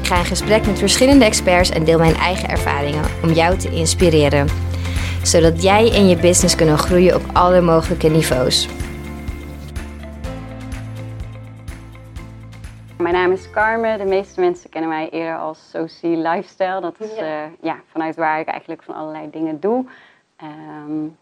Ik ga in gesprek met verschillende experts en deel mijn eigen ervaringen om jou te inspireren. Zodat jij en je business kunnen groeien op alle mogelijke niveaus. Mijn naam is Carmen. De meeste mensen kennen mij eerder als Socie Lifestyle. Dat is ja. Uh, ja, vanuit waar ik eigenlijk van allerlei dingen doe. Um,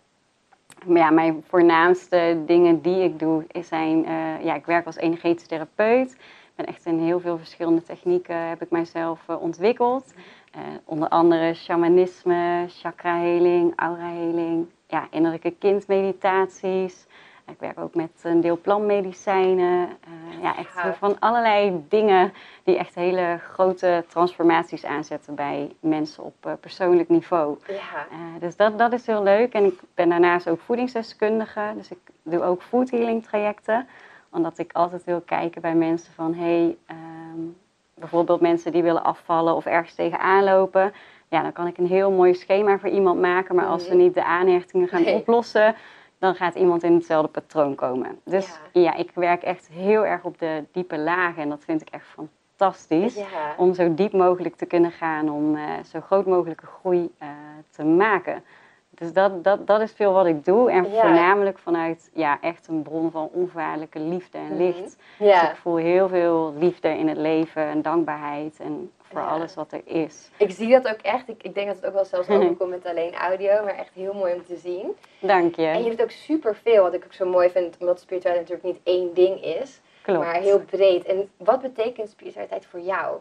maar ja, mijn voornaamste dingen die ik doe zijn... Uh, ja, ik werk als energetisch therapeut ben echt in heel veel verschillende technieken heb ik mijzelf uh, ontwikkeld. Uh, onder andere shamanisme, chakra-heling, aura-heling, ja, innerlijke kindmeditaties. Ik werk ook met een deel plantmedicijnen. Uh, ja, echt van allerlei dingen die echt hele grote transformaties aanzetten bij mensen op persoonlijk niveau. Ja. dus dat, dat is heel leuk. En ik ben daarnaast ook voedingsdeskundige. Dus ik doe ook food healing trajecten omdat ik altijd wil kijken bij mensen van hey, um, bijvoorbeeld mensen die willen afvallen of ergens tegenaan lopen. Ja, dan kan ik een heel mooi schema voor iemand maken. Maar als we niet de aanhechtingen gaan oplossen, dan gaat iemand in hetzelfde patroon komen. Dus ja. ik werk echt heel erg op de diepe lagen. En dat vind ik echt fantastisch. Om zo diep mogelijk te kunnen gaan, om uh, zo groot mogelijke groei uh, te maken. Dus dat, dat, dat is veel wat ik doe. En voornamelijk vanuit ja, echt een bron van onvoorwaardelijke liefde en mhm. licht. Dus ik voel heel veel liefde in het leven en dankbaarheid en voor alles wat er is. Ik zie dat ook echt. Ik, ik denk dat het ook wel zelfs overkomt met alleen audio, maar echt heel mooi om te zien. Dank je. En je doet ook superveel, wat ik ook zo mooi vind, omdat spiritualiteit natuurlijk niet één ding is, Klopt. maar heel breed. En wat betekent spiritualiteit voor jou?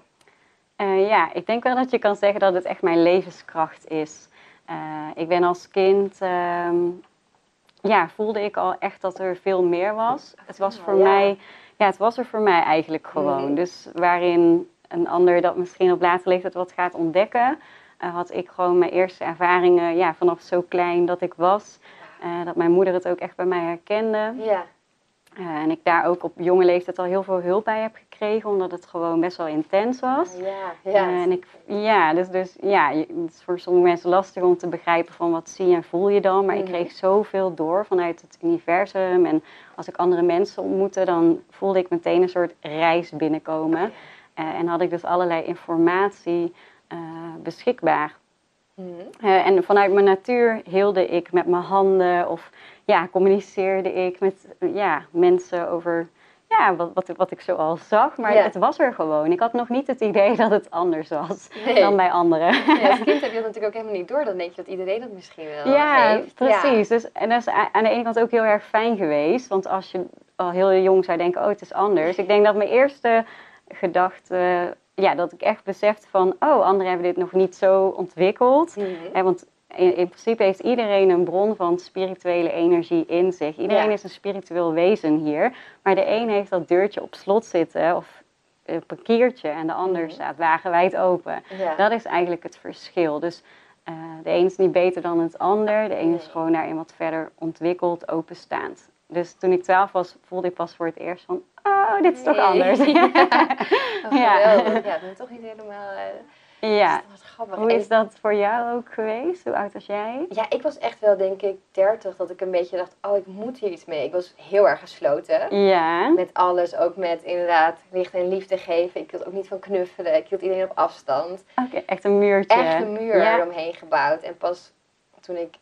Uh, ja, ik denk wel dat je kan zeggen dat het echt mijn levenskracht is. Uh, ik ben als kind, um, ja, voelde ik al echt dat er veel meer was. Het was voor mij, ja, het was er voor mij eigenlijk gewoon. Mm. Dus waarin een ander dat misschien op later leeftijd wat gaat ontdekken, uh, had ik gewoon mijn eerste ervaringen, ja, vanaf zo klein dat ik was. Uh, dat mijn moeder het ook echt bij mij herkende. Ja. Uh, en ik daar ook op jonge leeftijd al heel veel hulp bij heb gekregen, omdat het gewoon best wel intens was. Ja, ja. Uh, en ik, ja, dus, dus ja, het is voor sommige mensen lastig om te begrijpen van wat zie en voel je dan. Maar ik mhm. kreeg zoveel door vanuit het universum. En als ik andere mensen ontmoette, dan voelde ik meteen een soort reis binnenkomen. Uh, en had ik dus allerlei informatie beschikbaar. Mhm. en vanuit mijn natuur hielde ik met mijn handen of ja, communiceerde ik met ja, mensen over ja, wat, wat, wat ik zo al zag. Maar het was er gewoon. Ik had nog niet het idee dat het anders was dan bij anderen. Ja, als kind heb je dat natuurlijk ook helemaal niet door. Dan denk je dat iedereen dat misschien wel ja, heeft. Precies. Dus, en dat is aan de ene kant ook heel erg fijn geweest. Want als je al heel jong zou denken, oh het is anders. Ik denk dat mijn eerste gedachte... ja, dat ik echt besefte van, oh, anderen hebben dit nog niet zo ontwikkeld. Mm want in, in, principe heeft iedereen een bron van spirituele energie in zich. Iedereen is een spiritueel wezen hier. Maar de een heeft dat deurtje op slot zitten of op een kiertje en de ander mm. staat wagenwijd open. Dat is eigenlijk het verschil. Dus uh, de een is niet beter dan het ander. De een is gewoon daarin wat verder ontwikkeld, openstaand. Dus toen ik twaalf was, voelde ik pas voor het eerst van... Oh, dit is toch anders. Ja, oh, ja. ja dat toch niet helemaal... Uh ja. Hoe is dat voor jou ook geweest? Hoe oud was jij? Ja, ik was echt wel denk ik 30 dat ik een beetje dacht, oh ik moet hier iets mee. Ik was heel erg gesloten. Ja. Met alles, ook met inderdaad licht en liefde geven. Ik hield ook niet van knuffelen. Ik hield iedereen op afstand. Oké, echt een muurtje. Echt een muur ja. eromheen gebouwd. En pas toen ik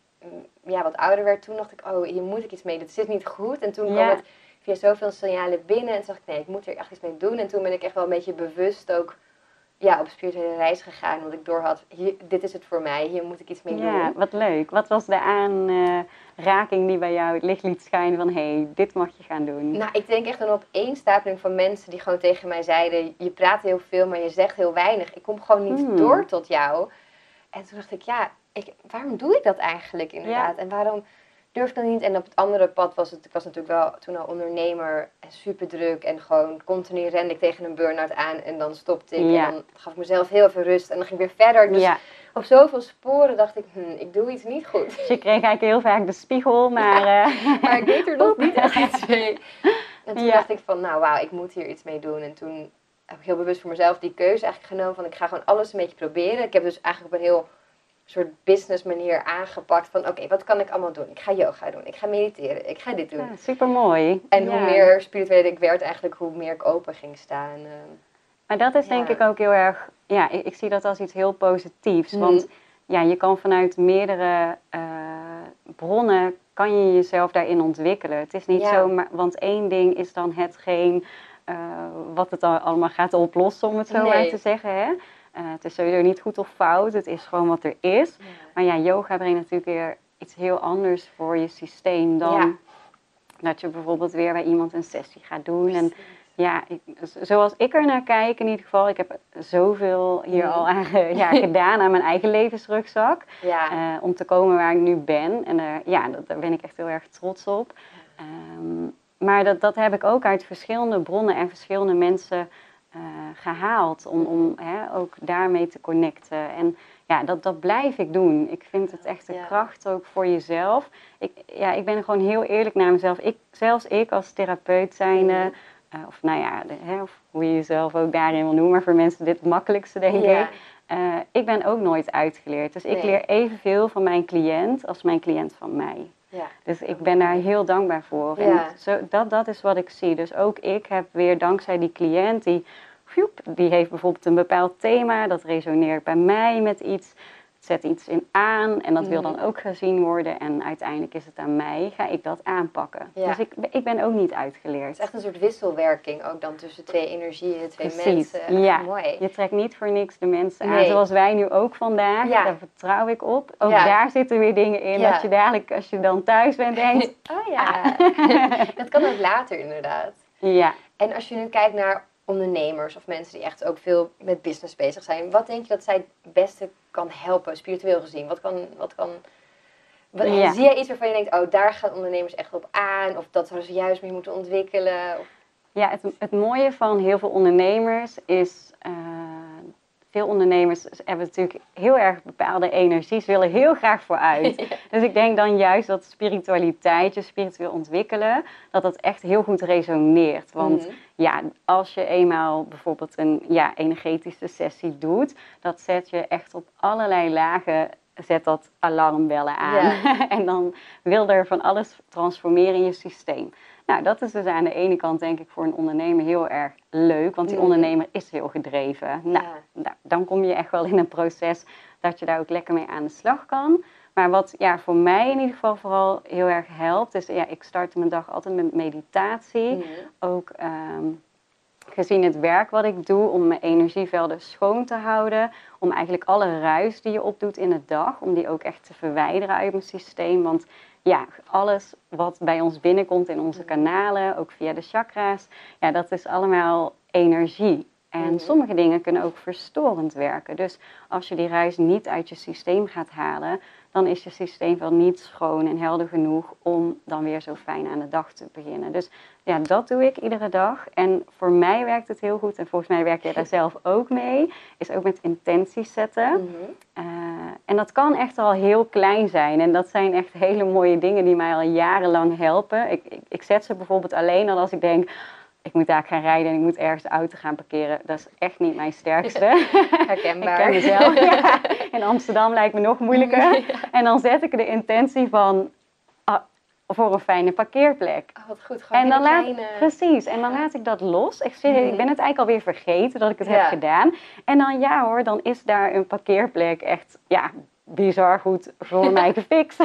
ja, wat ouder werd, toen dacht ik, oh hier moet ik iets mee. Dit zit niet goed. En toen kwam het via zoveel signalen binnen. En toen dacht ik, nee, ik moet er echt iets mee doen. En toen ben ik echt wel een beetje bewust ook ja, op spirituele reis gegaan. Want ik doorhad, hier, dit is het voor mij, hier moet ik iets mee doen. Ja, wat leuk. Wat was de aanraking die bij jou het licht liet schijnen van... hé, hey, dit mag je gaan doen? Nou, ik denk echt een opeenstapeling van mensen die gewoon tegen mij zeiden... je praat heel veel, maar je zegt heel weinig. Ik kom gewoon niet hmm. door tot jou. En toen dacht ik, ja, ik, waarom doe ik dat eigenlijk inderdaad? En waarom durfde niet. En op het andere pad was het, ik was natuurlijk wel toen al ondernemer en super druk. En gewoon continu rende ik tegen een burn-out aan en dan stopte ik. En dan gaf ik mezelf heel veel rust en dan ging ik weer verder. Dus op zoveel sporen dacht ik, hm, ik doe iets niet goed. Dus je kreeg eigenlijk heel vaak de spiegel, maar... Uh... maar ik deed er nog niet echt iets mee. En toen dacht ik van, nou wauw, ik moet hier iets mee doen. En toen heb ik heel bewust voor mezelf die keuze eigenlijk genomen van, ik ga gewoon alles een beetje proberen. Ik heb dus eigenlijk op een heel soort business manier aangepakt van oké, wat kan ik allemaal doen? Ik ga yoga doen, ik ga mediteren, ik ga dit doen. Ja, super mooi. En hoe meer spiritueel ik werd eigenlijk, hoe meer ik open ging staan. Ehm. Maar dat is denk ik ook heel erg, ja, ik, ik, zie dat als iets heel positiefs. Mhm. Want ja, je kan vanuit meerdere uh, bronnen, kan je jezelf daarin ontwikkelen. Het is niet zo, maar, want één ding is dan hetgeen uh, wat het allemaal gaat oplossen, om het zo maar te zeggen. Hè? Uh, het is sowieso niet goed of fout, het is gewoon wat er is. Maar ja, yoga brengt natuurlijk weer iets heel anders voor je systeem dan dat je bijvoorbeeld weer bij iemand een sessie gaat doen. En ja, ik, zoals ik er naar kijk in ieder geval, ik heb zoveel hier mm. al aan, ja, gedaan aan mijn eigen levensrugzak. Ja. Uh, om te komen waar ik nu ben. En uh, ja, dat, daar ben ik echt heel erg trots op. Um, maar dat, dat heb ik ook uit verschillende bronnen en verschillende mensen gehaald. Om, om hè, ook daarmee te connecten. En ja, dat, dat blijf ik doen. Ik vind het echt een kracht ook voor jezelf. Ik, ja, ik ben gewoon heel eerlijk naar mezelf. Ik, zelfs ik als therapeut zijnde... Mm. Uh, of nou ja, de, hè, of hoe je jezelf ook daarin wil noemen. Maar voor mensen dit het makkelijkste, denk ik. Uh, ik ben ook nooit uitgeleerd. Dus ik leer evenveel van mijn cliënt als mijn cliënt van mij. Ja. Dus ik ben daar heel dankbaar voor. En zo, dat, dat is wat ik zie. Dus ook ik heb weer dankzij die cliënt die die heeft bijvoorbeeld een bepaald thema, dat resoneert bij mij met iets, zet iets in aan en dat wil dan mhm. ook gezien worden en uiteindelijk is het aan mij, ga ik dat aanpakken. Dus ik, ik ben ook niet uitgeleerd. Het is echt een soort wisselwerking ook dan tussen twee energieën, twee mensen. Ja, mooi. je trekt niet voor niks de mensen aan, zoals wij nu ook vandaag, daar vertrouw ik op. Ook daar zitten weer dingen in, dat je dadelijk als je dan thuis bent denkt, oh ja. dat kan ook later inderdaad. Ja. En als je nu kijkt naar ondernemers of mensen die echt ook veel met business bezig zijn. Wat denk je dat zij het beste kan helpen, spiritueel gezien? Wat kan, wat kan Zie jij iets waarvan je denkt, oh, daar gaan ondernemers echt op aan? Of dat ze juist mee moeten ontwikkelen? Of... Ja, het, het mooie van heel veel ondernemers is uh, veel ondernemers hebben natuurlijk heel erg bepaalde energies, willen heel graag vooruit. Dus ik denk dan juist dat spiritualiteit, je spiritueel ontwikkelen, dat dat echt heel goed resoneert. Want mhm. ja, als je eenmaal bijvoorbeeld een ja, energetische sessie doet, dat zet je echt op allerlei lagen zet dat alarmbellen aan. en dan wil er van alles transformeren in je systeem. Nou, dat is dus aan de ene kant denk ik voor een ondernemer heel erg leuk, want die ondernemer is heel gedreven. Nou, nou, dan kom je echt wel in een proces dat je daar ook lekker mee aan de slag kan. Maar wat ja, voor mij in ieder geval vooral heel erg helpt, is ja, ik start mijn dag altijd met meditatie. Ook ehm, gezien het werk wat ik doe, om mijn energievelden schoon te houden. Om eigenlijk alle ruis die je opdoet in de dag, om die ook echt te verwijderen uit mijn systeem. Want ja, alles wat bij ons binnenkomt in onze kanalen, ook via de chakra's, ja, dat is allemaal energie. En mhm. sommige dingen kunnen ook verstorend werken. Dus als je die ruis niet uit je systeem gaat halen, dan is je systeem wel niet schoon en helder genoeg om dan weer zo fijn aan de dag te beginnen. Dus ja, dat doe ik iedere dag. En voor mij werkt het heel goed. En volgens mij werk jij daar zelf ook mee. Is ook met intenties zetten. Mhm. Eh, en dat kan echt al heel klein zijn. En dat zijn echt hele mooie dingen die mij al jarenlang helpen. Ik, ik, ik zet ze bijvoorbeeld alleen al als ik denk ik moet daar gaan rijden en ik moet ergens de auto gaan parkeren. Dat is echt niet mijn sterkste. Herkenbaar. ik ken mezelf. Ja. In Amsterdam lijkt me nog moeilijker. En dan zet ik de intentie van ah, voor een fijne parkeerplek. Oh, wat goed. Gewoon en dan laat, Precies. En dan laat ik dat los. Ik, zie, ik mm. ben het eigenlijk alweer vergeten dat ik het heb gedaan. En dan ja hoor, dan is daar een parkeerplek echt ja, bizar goed voor mij gefixt.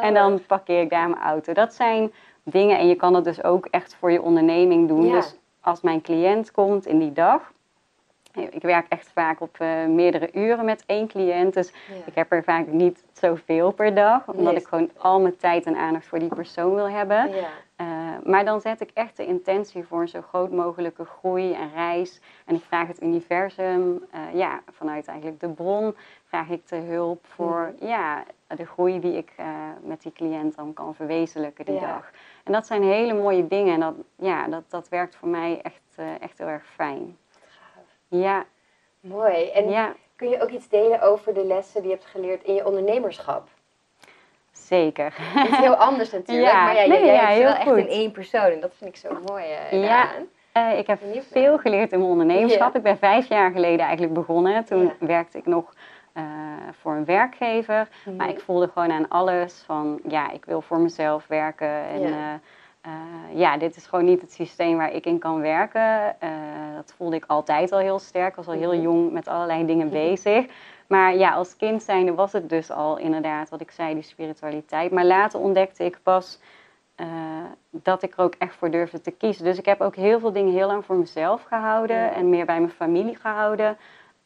en dan parkeer ik daar mijn auto. Dat zijn dingen. En je kan het dus ook echt voor je onderneming doen. Dus als mijn cliënt komt in die dag. Ik werk echt vaak op uh, meerdere uren met één cliënt. Dus ik heb er vaak niet zoveel per dag. Omdat ik gewoon al mijn tijd en aandacht voor die persoon wil hebben. Ja. Uh, maar dan zet ik echt de intentie voor een zo groot mogelijke groei en reis. En ik vraag het universum, uh, ja, vanuit eigenlijk de bron, vraag ik de hulp voor mhm. ja, de groei die ik met die cliënt dan kan verwezenlijken die dag. En dat zijn hele mooie dingen en dat, ja, dat, dat werkt voor mij echt, uh, echt heel erg fijn. Gaaf. Ja. Mooi. En ja. Kun je ook iets delen over de lessen die je hebt geleerd in je ondernemerschap? Zeker. Het is heel anders natuurlijk, Ja, maar ja, nee, jij ja, heel wel echt in één persoon en dat vind ik zo mooi eh, Ja. Eh, ik heb veel geleerd in mijn ondernemerschap. Ik ben vijf jaar geleden eigenlijk begonnen. Toen werkte ik nog eh, voor een werkgever. Mhm. Maar ik voelde gewoon aan alles van, ja, ik wil voor mezelf werken. En Ja. ja, ja dit is gewoon niet het systeem waar ik in kan werken. Eh, dat voelde ik altijd al heel sterk. Ik was al heel Mhm. jong met allerlei dingen bezig. Maar ja, als kind zijnde was het dus al inderdaad wat ik zei, die spiritualiteit. Maar later ontdekte ik pas eh, dat ik er ook echt voor durfde te kiezen. Dus ik heb ook heel veel dingen heel lang voor mezelf gehouden en meer bij mijn familie gehouden.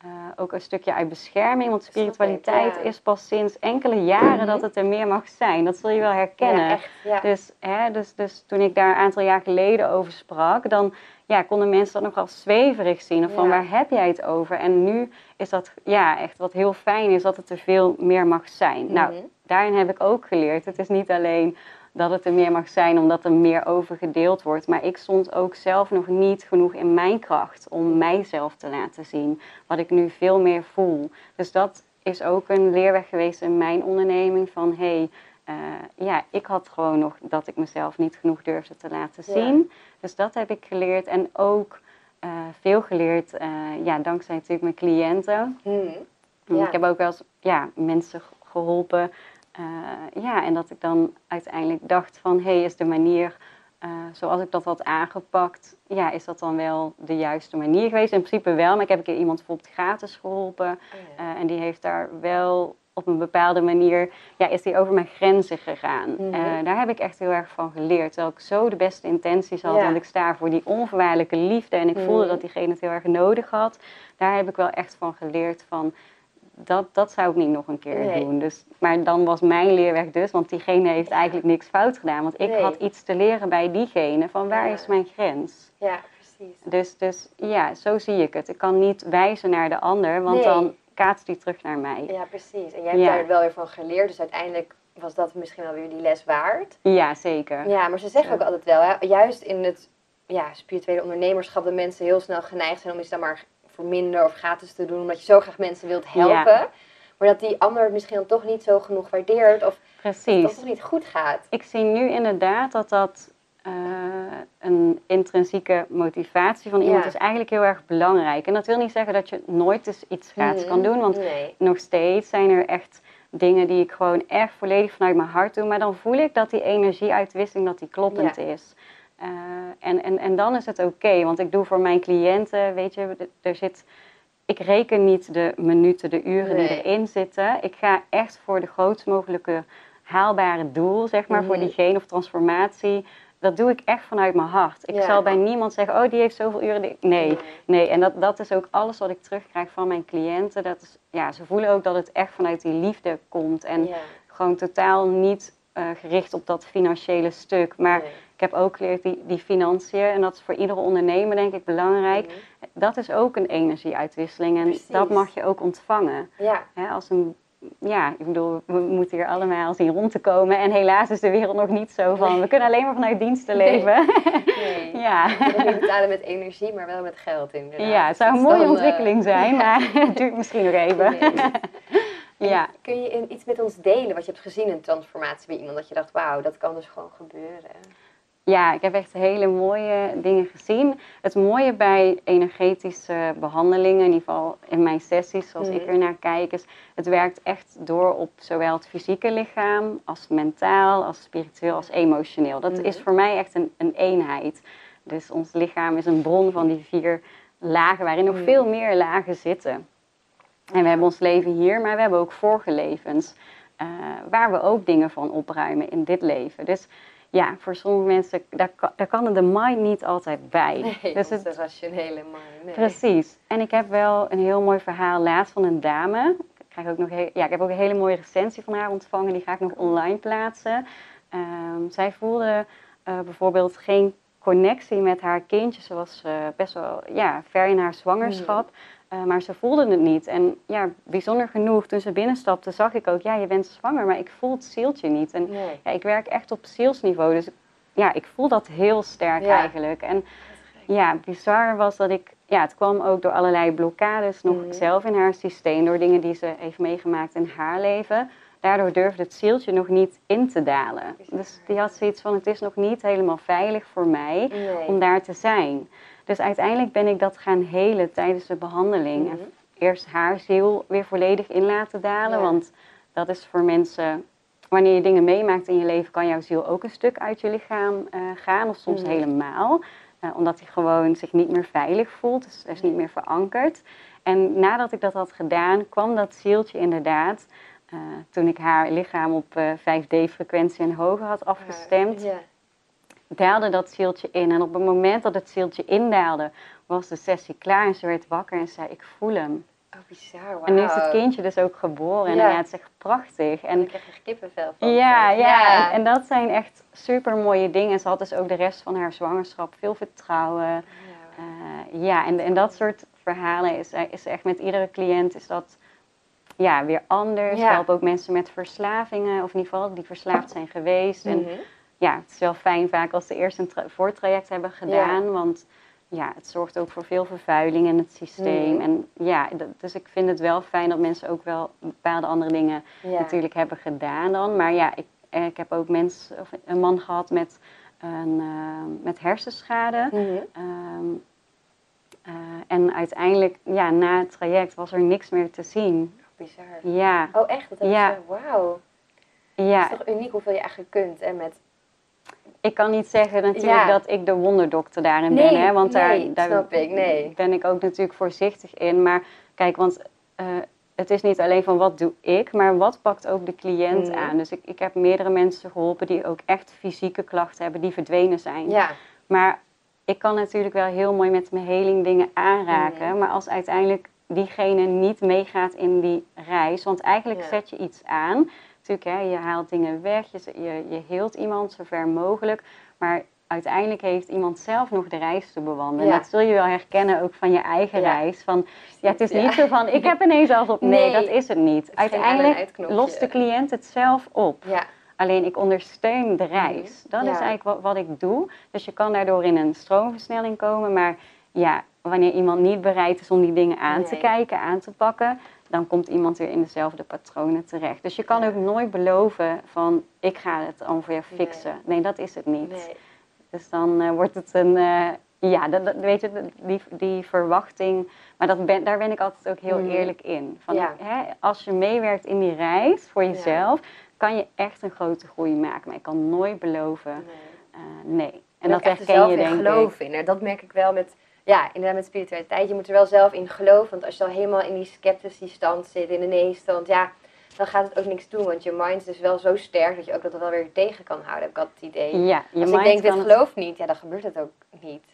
Eh, ook een stukje uit bescherming, want spiritualiteit is pas sinds enkele jaren Mhm. dat het er meer mag zijn. Dat zul je wel herkennen. Ja, echt. Ja. Dus, hè, dus, dus toen ik daar een aantal jaar geleden over sprak, dan ja, konden mensen dat nogal zweverig zien. Of van waar heb jij het over? En nu is dat ja, echt wat heel fijn is, dat het er veel meer mag zijn. Nou, Mhm. daarin heb ik ook geleerd. Het is niet alleen dat het er meer mag zijn omdat er meer over gedeeld wordt. Maar ik stond ook zelf nog niet genoeg in mijn kracht om mijzelf te laten zien. Wat ik nu veel meer voel. Dus dat is ook een leerweg geweest in mijn onderneming. Van hé, hey, eh, ja, ik had gewoon nog dat ik mezelf niet genoeg durfde te laten Ja. zien. Dus dat heb ik geleerd. En ook eh, veel geleerd, eh, ja, dankzij natuurlijk mijn cliënten. En Ja. Ik heb ook wel eens ja, mensen ge- geholpen. Eh, ja, en dat ik dan uiteindelijk dacht van, hé, hey, is de manier eh, zoals ik dat had aangepakt, ja, is dat dan wel de juiste manier geweest? In principe wel, maar ik heb een keer iemand bijvoorbeeld gratis geholpen. Oh ja. eh, en die heeft daar wel op een bepaalde manier, ja, is die over mijn grenzen gegaan. Mhm. Daar heb ik echt heel erg van geleerd. Terwijl ik zo de beste intenties had, Ja. want ik sta voor die onvoorwaardelijke liefde en ik voelde Mhm. dat diegene het heel erg nodig had. Daar heb ik wel echt van geleerd van, dat, dat zou ik niet nog een keer Nee. doen. Dus, maar dan was mijn leerweg dus, want diegene heeft eigenlijk niks fout gedaan. Want ik Nee. had iets te leren bij diegene van waar Ja. is mijn grens. ja, precies. Dus, dus ja, zo zie ik het. Ik kan niet wijzen naar de ander, want Nee. dan kaatst die terug naar mij. Ja, precies. En jij hebt Ja. daar wel weer van geleerd, dus uiteindelijk was dat misschien wel weer die les waard. Ja, zeker. Ja, maar ze zeggen ook altijd wel, hè, juist in het ja, spirituele ondernemerschap, dat mensen heel snel geneigd zijn om iets dan maar voor minder of gratis te doen, omdat je zo graag mensen wilt helpen. Ja. Maar dat die ander het misschien dan toch niet zo genoeg waardeert of dat het toch niet goed gaat. Ik zie nu inderdaad dat dat eh, een intrinsieke motivatie van iemand Ja. is eigenlijk heel erg belangrijk. En dat wil niet zeggen dat je nooit iets gratis Mhm. kan doen, want Nee. nog steeds zijn er echt dingen die ik gewoon echt volledig vanuit mijn hart doe. Maar dan voel ik dat die energieuitwisseling dat die kloppend Ja. is. Eh, en, en, en dan is het oké, want ik doe voor mijn cliënten, weet je, er zit, ik reken niet de minuten, de uren Nee. die erin zitten. Ik ga echt voor de grootst mogelijke haalbare doel, zeg maar, voor Mhm. diegene of transformatie. Dat doe ik echt vanuit mijn hart. Ik Ja. zal bij niemand zeggen, oh, die heeft zoveel uren. die- Nee, Nee. Nee, en dat, dat is ook alles wat ik terugkrijg van mijn cliënten. Dat is, ja, ze voelen ook dat het echt vanuit die liefde komt. En Ja. gewoon totaal niet eh, gericht op dat financiële stuk. Maar Nee. Ik heb ook geleerd die, die financiën, en dat is voor iedere ondernemer denk ik belangrijk. Mhm. Dat is ook een energieuitwisseling en Precies. dat mag je ook ontvangen. Ja, Hè, als een, ja, ik bedoel, we moeten hier allemaal zien rond te komen. En helaas is de wereld nog niet zo van, we kunnen alleen maar vanuit diensten Nee. leven. nee. ja. Kunt het niet betalen met energie, maar wel met geld inderdaad. Ja, het zou Dus een is mooie dan, eh, ontwikkeling zijn, maar het duurt misschien nog even. Nee. ja. Kun je iets met ons delen wat je hebt gezien in transformatie bij iemand? Dat je dacht, wauw, dat kan dus gewoon gebeuren. Ja, ik heb echt hele mooie dingen gezien. Het mooie bij energetische behandelingen, in ieder geval in mijn sessies, zoals ik Mhm. er naar kijk, is het werkt echt door op zowel het fysieke lichaam als mentaal, als spiritueel, als emotioneel. Dat Mhm. is voor mij echt een, een eenheid. Dus ons lichaam is een bron van die vier lagen, waarin nog Mhm. veel meer lagen zitten. En we hebben ons leven hier, maar we hebben ook vorige levens. eh, waar we ook dingen van opruimen in dit leven. Dus ja, voor sommige mensen, daar, daar kan de mind niet altijd bij. Nee, dus het, rationele mind. Nee. precies. En ik heb wel een heel mooi verhaal laatst van een dame. Ik, krijg ook nog ja, ik heb ook een hele mooie recensie van haar ontvangen. Die ga ik nog online plaatsen. Ehm, zij voelde eh, bijvoorbeeld geen connectie met haar kindje. Ze was eh, best wel ja, ver in haar zwangerschap. Eh, maar ze voelde het niet. En ja, bijzonder genoeg, toen ze binnenstapte, zag ik ook, ja, je bent zwanger, maar ik voel het zieltje niet. En Nee. ja, ik werk echt op zielsniveau, dus ja, ik voel dat heel sterk Ja. eigenlijk. En ja, bizar was dat ik, ja, het kwam ook door allerlei blokkades nog Mhm. zelf in haar systeem, door dingen die ze heeft meegemaakt in haar leven. Daardoor durfde het zieltje nog niet in te dalen. Dus die had zoiets van, het is nog niet helemaal veilig voor mij Nee. om daar te zijn. Dus uiteindelijk ben ik dat gaan helen tijdens de behandeling. Mhm. Eerst haar ziel weer volledig in laten dalen. Ja. Want dat is voor mensen, wanneer je dingen meemaakt in je leven, kan jouw ziel ook een stuk uit je lichaam eh, gaan. Of soms Mhm. helemaal. Eh, omdat hij gewoon zich niet meer veilig voelt. Dus hij is niet meer verankerd. En nadat ik dat had gedaan, kwam dat zieltje inderdaad. Eh, toen ik haar lichaam op eh, 5D-frequentie en hoger had afgestemd Ja. daalde dat zieltje in. En op het moment dat het zieltje indaalde, was de sessie klaar. En ze werd wakker en zei, ik voel hem. Oh, bizar. Wow. En nu is het kindje dus ook geboren. En Ja. het is echt prachtig. En dan krijg je kippenvel van. ja, ja, Ja. En, dat zijn echt super mooie dingen. En ze had dus ook de rest van haar zwangerschap veel vertrouwen. Ja. Eh, ja, en, en dat soort verhalen is, is echt met iedere cliënt is dat ja, weer anders. Ja. Ik help ook mensen met verslavingen, of in ieder geval die verslaafd zijn geweest. En Mhm. ja, het is wel fijn vaak als ze eerst een tra- voortraject hebben gedaan. Want ja, het zorgt ook voor veel vervuiling in het systeem. Mhm. En ja, dus ik vind het wel fijn dat mensen ook wel bepaalde andere dingen Ja. natuurlijk hebben gedaan dan. Maar ja, ik, eh, ik heb ook mensen, of een man gehad met, een, eh, met hersenschade. Mhm. Ehm, eh, en uiteindelijk, ja, na het traject was er niks meer te zien. Bizar. Ja, Oh, echt? Dat Ja. Wauw. ja. Het is toch uniek hoeveel je eigenlijk kunt. En met... Ik kan niet zeggen natuurlijk Ja. dat ik de wonderdokter daarin Nee, ben. Hè? Want daar, nee, daar snap ik, nee. ben ik ook natuurlijk voorzichtig in. Maar kijk, want eh, het is niet alleen van wat doe ik, maar wat pakt ook de cliënt Mhm. aan. Dus ik, ik heb meerdere mensen geholpen die ook echt fysieke klachten hebben, die verdwenen zijn. Ja. Maar ik kan natuurlijk wel heel mooi met mijn heling dingen aanraken. Mhm. Maar als uiteindelijk diegene niet meegaat in die reis. Want eigenlijk Ja. zet je iets aan. Natuurlijk, hè, je haalt dingen weg, je, je, je heelt iemand zo ver mogelijk. Maar uiteindelijk heeft iemand zelf nog de reis te bewandelen. Ja. Dat zul je wel herkennen ook van je eigen Ja. reis. Van, ja, het is Ja. niet zo van, ik heb ineens alles op. Nee, Nee. dat is het niet. uiteindelijk lost de cliënt het zelf op. Ja. Alleen ik ondersteun de reis. Dat is eigenlijk wat, wat ik doe. Dus je kan daardoor in een stroomversnelling komen. Maar ja, wanneer iemand niet bereid is om die dingen aan te kijken, aan te pakken, dan komt iemand weer in dezelfde patronen terecht. Dus je kan Ja. ook nooit beloven van ik ga het je fixen. Nee, dat is het niet. Nee. Dus dan eh, wordt het een, eh, ja, dat, dat- weet je, die, die verwachting. Maar dat ben, daar ben ik altijd ook heel Mhm. eerlijk in. Van, Ja. hè, als je meewerkt in die reis voor jezelf, kan je echt een grote groei maken. Maar ik kan nooit beloven, Nee. eh, nee. En, En dat er herken zelf je in denk ik. geloven in. Dat merk ik wel met, ja, inderdaad met spiritualiteit. Je moet er wel zelf in geloven. Want als je al helemaal in die sceptische stand zit, in de nee-stand, ja, dan gaat het ook niks doen. Want je mind is dus wel zo sterk dat je ook dat wel weer tegen kan houden, heb ik altijd het idee. Ja, je als ik denk, dit het- gelooft niet, ja, dan gebeurt het ook niet.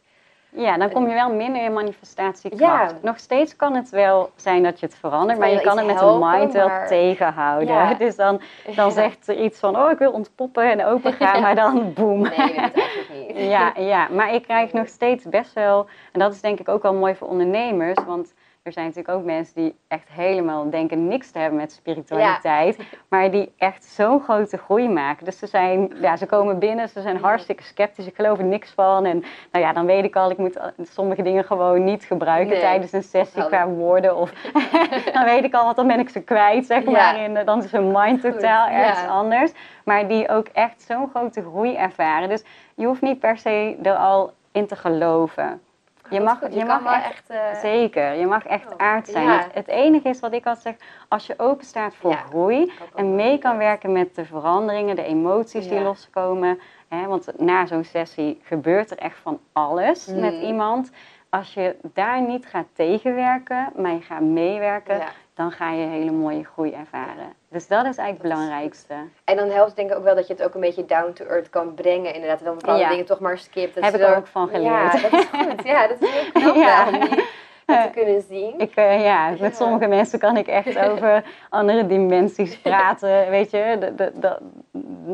Ja, dan kom je wel minder in manifestatiekracht. Ja. Nog steeds kan het wel zijn dat je het verandert, maar je kan het met de helpen, mind wel maar- tegenhouden. Ja. Dus dan, dan zegt er iets van, oh ik wil ontpoppen en open gaan, maar dan boem. Nee, dat niet. Ja, ja, maar ik krijg nog steeds best wel, en dat is denk ik ook wel mooi voor ondernemers, want er zijn natuurlijk ook mensen die echt helemaal denken niks te hebben met spiritualiteit, maar die echt zo'n grote groei maken. Dus ze zijn, ja, ze komen binnen, ze zijn hartstikke sceptisch, ik geloof er niks van. En nou ja, dan weet ik al, ik moet sommige dingen gewoon niet gebruiken Nee. tijdens een sessie qua woorden. Of dan weet ik al, want dan ben ik ze kwijt, zeg Ja. maar. In, dan is hun mind Goed, totaal ergens ja. anders. Maar die ook echt zo'n grote groei ervaren. Dus je hoeft niet per se er al in te geloven. Je mag, je mag echt, echt... eh, zeker, je mag echt Oh, aard zijn. ja. Het, het enige is wat ik altijd zeg, als je open staat voor Ja. groei en mee kan werken met de veranderingen, de emoties die loskomen. Hè, want na zo'n sessie gebeurt er echt van alles Mhm. met iemand. Als je daar niet gaat tegenwerken, maar je gaat meewerken, dan ga je hele mooie groei ervaren. Dus dat is eigenlijk het belangrijkste. En dan helpt denk ik ook wel dat je het ook een beetje down to earth kan brengen. Inderdaad, dan bepaalde Ja. dingen toch maar skip. Dat Heb ik er ook van Ja, geleerd. dat is goed. Ja, dat is heel knap Ja. om die- dat te kunnen zien. Ik, eh, ja, Ja. met sommige mensen kan ik echt over andere dimensies praten, weet je. De- de- de-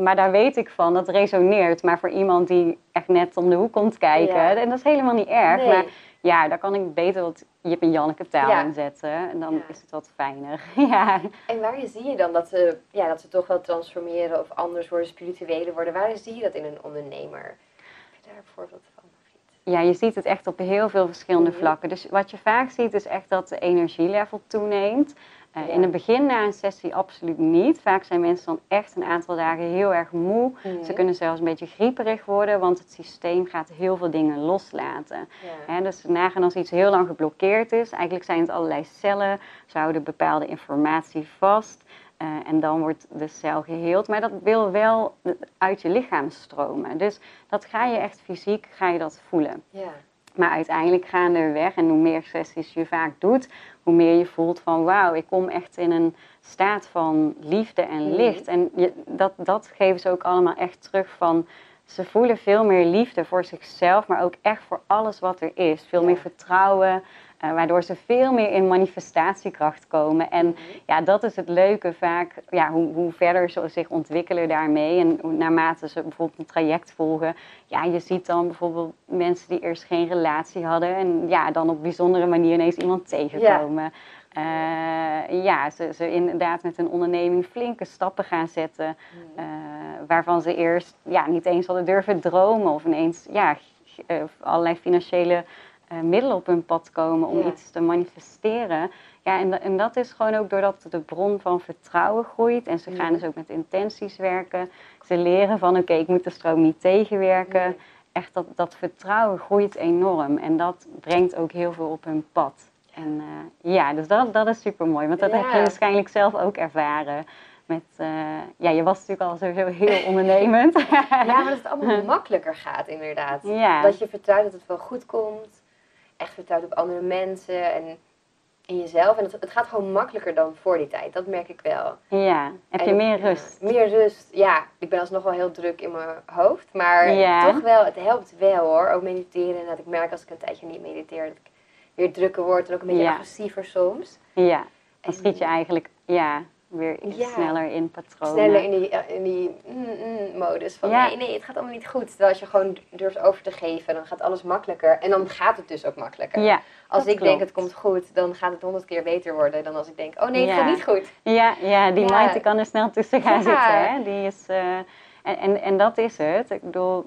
maar daar weet ik van, dat resoneert. Maar voor iemand die echt net om de hoek komt kijken, Ja. en dat is helemaal niet erg. Nee. Maar ja, daar kan ik beter wat Jip en Janneke taal Ja. in zetten. En dan Ja. is het wat fijner. ja. En waar zie je dan dat ze, ja, dat ze toch wel transformeren of anders worden, spiritueler worden? Waar zie je dat in een ondernemer? Heb je daar een voorbeeld van? ja, je ziet het echt op heel veel verschillende Mhm. vlakken. Dus wat je vaak ziet is echt dat de energielevel toeneemt. Eh. In het begin na een sessie absoluut niet. Vaak zijn mensen dan echt een aantal dagen heel erg moe. Ze kunnen zelfs een beetje grieperig worden, want het systeem gaat heel veel dingen loslaten. Hè, dus nagaan als iets heel lang geblokkeerd is. Eigenlijk zijn het allerlei cellen, ze houden bepaalde informatie vast. eh, en dan wordt de cel geheeld. Maar dat wil wel uit je lichaam stromen. Dus dat ga je echt fysiek ga je dat voelen. ja. Maar uiteindelijk gaandeweg, en hoe meer sessies je vaak doet, hoe meer je voelt van wauw, ik kom echt in een staat van liefde en Mhm. licht. En je, dat, dat geven ze ook allemaal echt terug van, ze voelen veel meer liefde voor zichzelf, maar ook echt voor alles wat er is. Veel meer vertrouwen, waardoor ze veel meer in manifestatiekracht komen. En Mhm. ja, dat is het leuke vaak, ja, hoe, hoe verder ze zich ontwikkelen daarmee. En naarmate ze bijvoorbeeld een traject volgen. Ja, je ziet dan bijvoorbeeld mensen die eerst geen relatie hadden. En ja, dan op bijzondere manier ineens iemand tegenkomen. Eh, ja, ze, ze inderdaad met hun onderneming flinke stappen gaan zetten. Mhm. eh, waarvan ze eerst ja, niet eens hadden durven dromen. Of ineens ja, eh, allerlei financiële eh, middelen op hun pad komen om Ja. iets te manifesteren. Ja, en, en dat is gewoon ook doordat de bron van vertrouwen groeit. En ze gaan dus ook met intenties werken. Ze leren van oké, ik moet de stroom niet tegenwerken. Echt dat, dat vertrouwen groeit enorm. En dat brengt ook heel veel op hun pad. En eh, ja, dus dat, dat is super mooi. Want dat heb je waarschijnlijk zelf ook ervaren. Met, eh, ja, je was natuurlijk al sowieso heel ondernemend. Ja, maar dat het allemaal makkelijker gaat, inderdaad. Ja. Dat je vertrouwt dat het wel goed komt. Echt vertrouwt op andere mensen en in jezelf. En het, het gaat gewoon makkelijker dan voor die tijd. Dat merk ik wel. ja, heb je En- meer ja, rust? meer rust, ja. Ik ben alsnog wel heel druk in mijn hoofd. Maar Ja. toch wel, het helpt wel hoor. Ook mediteren. En dat ik merk als ik een tijdje niet mediteer, dat ik weer drukker word. En ook een beetje Ja. agressiever soms. Ja, dan En- schiet je eigenlijk ja, weer iets Ja. sneller in patronen. Sneller in die, eh, in die mm, mm, modus van Ja. nee, nee, het gaat allemaal niet goed. Terwijl als je gewoon durft over te geven, dan gaat alles makkelijker. En dan gaat het dus ook makkelijker. Ja, Als ik denk het komt goed, dan gaat het honderd keer beter worden dan als ik denk, oh nee, het gaat niet goed. Ja, ja die mind kan er snel tussen gaan zitten. Hè? Die is, eh, en, en, en dat is het. Ik bedoel,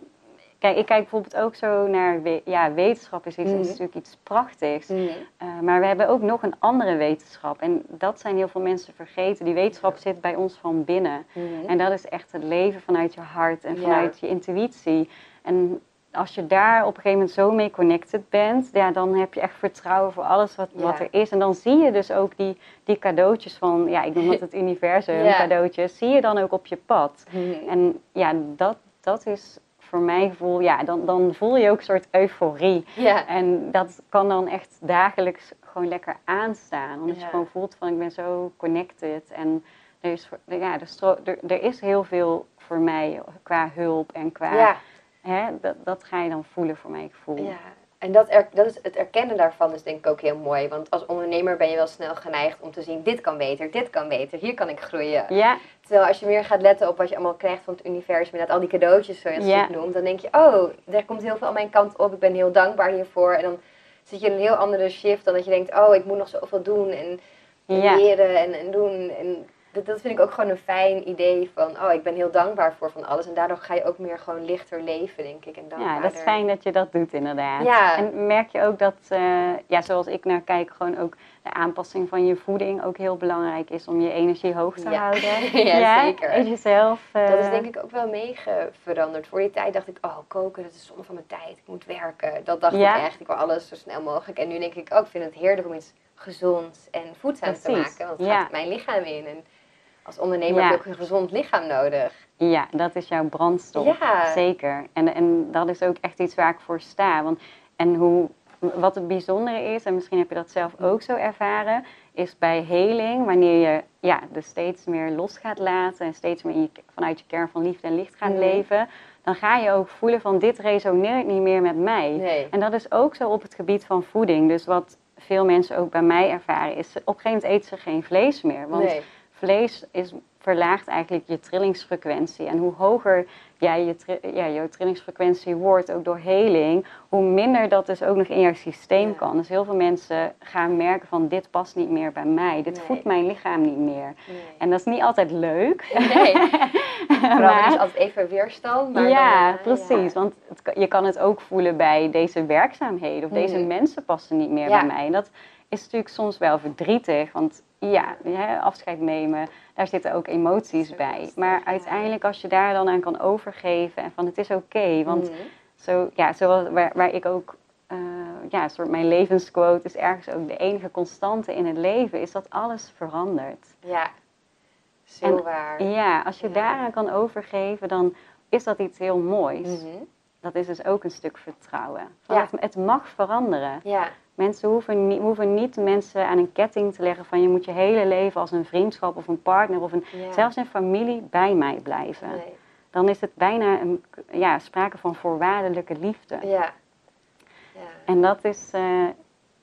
kijk, ik kijk bijvoorbeeld ook zo naar ja, wetenschap is, iets, Mhm. is natuurlijk iets prachtigs. Eh, maar we hebben ook nog een andere wetenschap. En dat zijn heel veel mensen vergeten. Die wetenschap zit bij ons van binnen. En dat is echt het leven vanuit je hart en Ja. vanuit je intuïtie. En als je daar op een gegeven moment zo mee connected bent, ja, dan heb je echt vertrouwen voor alles wat, Ja. wat er is. En dan zie je dus ook die, die cadeautjes van, ja, ik noem het het universum, Ja. cadeautjes, zie je dan ook op je pad. Mhm. En ja, dat, dat is voor mijn gevoel, ja, dan, dan voel je ook een soort euforie. Ja. En dat kan dan echt dagelijks gewoon lekker aanstaan. Omdat Ja. je gewoon voelt van ik ben zo connected. En er is, ja, er, stro- er, er is heel veel voor mij qua hulp en qua... ja. Hè, dat, dat ga je dan voelen voor mijn gevoel. Ja, en dat, er, dat is, het erkennen daarvan is denk ik ook heel mooi. Want als ondernemer ben je wel snel geneigd om te zien, dit kan beter, dit kan beter, hier kan ik groeien. Ja, Terwijl als je meer gaat letten op wat je allemaal krijgt van het universum, inderdaad al die cadeautjes zoals je Ja. het noemt, dan denk je, oh, er komt heel veel aan mijn kant op, ik ben heel dankbaar hiervoor. En dan zit je in een heel andere shift dan dat je denkt, oh, ik moet nog zoveel doen en, en Ja. leren en, en doen. En dat, dat vind ik ook gewoon een fijn idee van, oh, ik ben heel dankbaar voor van alles. En daardoor ga je ook meer gewoon lichter leven, denk ik. En ja, dat is fijn dat je dat doet inderdaad. Ja. En merk je ook dat, eh, ja, zoals ik naar kijk, gewoon ook de aanpassing van je voeding ook heel belangrijk is om je energie hoog te Ja. houden. Ja, zeker. Eet jezelf. eh, Dat is denk ik ook wel meege veranderd. Voor die tijd dacht ik, oh, koken, dat is zonde van mijn tijd. Ik moet werken. Dat dacht Ja. ik echt. Ik wil alles zo snel mogelijk. En nu denk ik ook, ik vind het heerlijk om iets gezonds en voedzaams te maken. Want het gaat mijn lichaam in. En als ondernemer heb ik ook een gezond lichaam nodig. Ja, dat is jouw brandstof. Ja. Zeker. En, en dat is ook echt iets waar ik voor sta. Want, en hoe, wat het bijzondere is, en misschien heb je dat zelf ook zo ervaren, is bij heling, wanneer je ja, dus steeds meer los gaat laten en steeds meer je, vanuit je kern van liefde en licht gaat Mhm. leven, dan ga je ook voelen van dit resoneert niet meer met mij. Nee. En dat is ook zo op het gebied van voeding. Dus wat veel mensen ook bij mij ervaren is, op een gegeven moment eten ze geen vlees meer. Want nee. vlees is verlaagt eigenlijk je trillingsfrequentie. En hoe hoger jij je, ja, je trillingsfrequentie wordt, ook door heling, hoe minder dat dus ook nog in jouw systeem kan. Dus heel veel mensen gaan merken van dit past niet meer bij mij, dit voedt mijn lichaam niet meer. En dat is niet altijd leuk. Nee, maar is altijd even weerstand. Maar ja, dan, precies. Want je kan het ook voelen bij deze werkzaamheden of deze mm. mensen passen niet meer bij mij. En dat is natuurlijk soms wel verdrietig, want ja, afscheid nemen, daar zitten ook emoties bij. Maar uiteindelijk als je daar dan aan kan overgeven en van het is oké, want mhm. zo, ja, zoals waar, waar ik ook, uh, ja, soort mijn levensquote is ergens ook de enige constante in het leven, is dat alles verandert. Ja, zo waar. Ja, als je daaraan kan overgeven, dan is dat iets heel moois. Mhm. Dat is dus ook een stuk vertrouwen. het, het mag veranderen. Ja. Mensen hoeven niet, hoeven niet mensen aan een ketting te leggen van je moet je hele leven als een vriendschap of een partner of een, zelfs een familie bij mij blijven. Nee. Dan is het bijna een, ja, sprake van voorwaardelijke liefde. Ja. ja. En dat is, uh,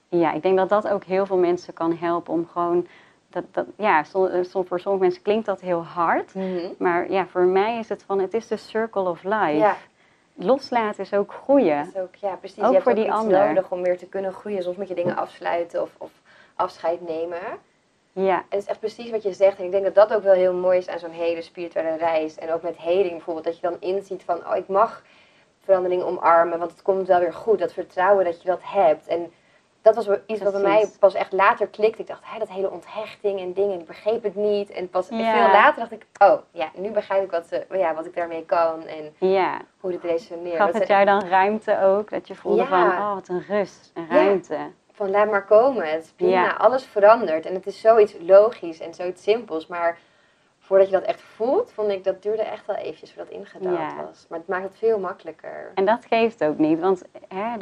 ja, ik denk dat dat ook heel veel mensen kan helpen om gewoon, dat, dat, ja, voor sommige mensen klinkt dat heel hard, mm maar ja, voor mij is het van, het is de circle of life. Ja loslaten is ook groeien. Is ook, ja, precies. Ook je hebt voor ook die ander. nodig om weer te kunnen groeien. Soms moet je dingen afsluiten of, of afscheid nemen. Ja. En het is echt precies wat je zegt. En ik denk dat dat ook wel heel mooi is aan zo'n hele spirituele reis. En ook met heling bijvoorbeeld. Dat je dan inziet van, oh, ik mag verandering omarmen. Want het komt wel weer goed. Dat vertrouwen dat je dat hebt. En dat was iets wat bij mij pas echt later klikte. Ik dacht, hey, dat hele onthechting en dingen, ik begreep het niet. En pas veel later dacht ik, oh ja, nu begrijp ik wat, ja, wat ik daarmee kan en ja. hoe dit resoneert. Gaf het jou dan ruimte ook? Dat je voelde van, oh wat een rust en ruimte. Van laat maar komen, het is prima, alles verandert. En het is zoiets logisch en zoiets simpels, maar voordat je dat echt voelt, vond ik dat duurde echt wel eventjes voordat ingedaald was. Maar het maakt het veel makkelijker. En dat geeft ook niet, want hè,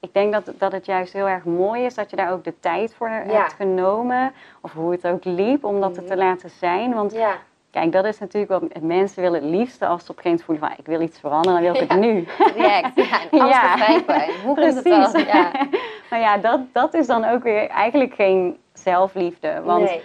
ik denk dat, dat het juist heel erg mooi is dat je daar ook de tijd voor hebt genomen. Of hoe het ook liep, om dat mm te laten zijn. Want ja. kijk, dat is natuurlijk wat mensen willen het liefste als ze op een voelen van ik wil iets veranderen, dan wil ik het nu. Direct, ja, en alles ja. Hoe Precies. het dan? Ja. maar ja, dat, dat is dan ook weer eigenlijk geen zelfliefde. Want nee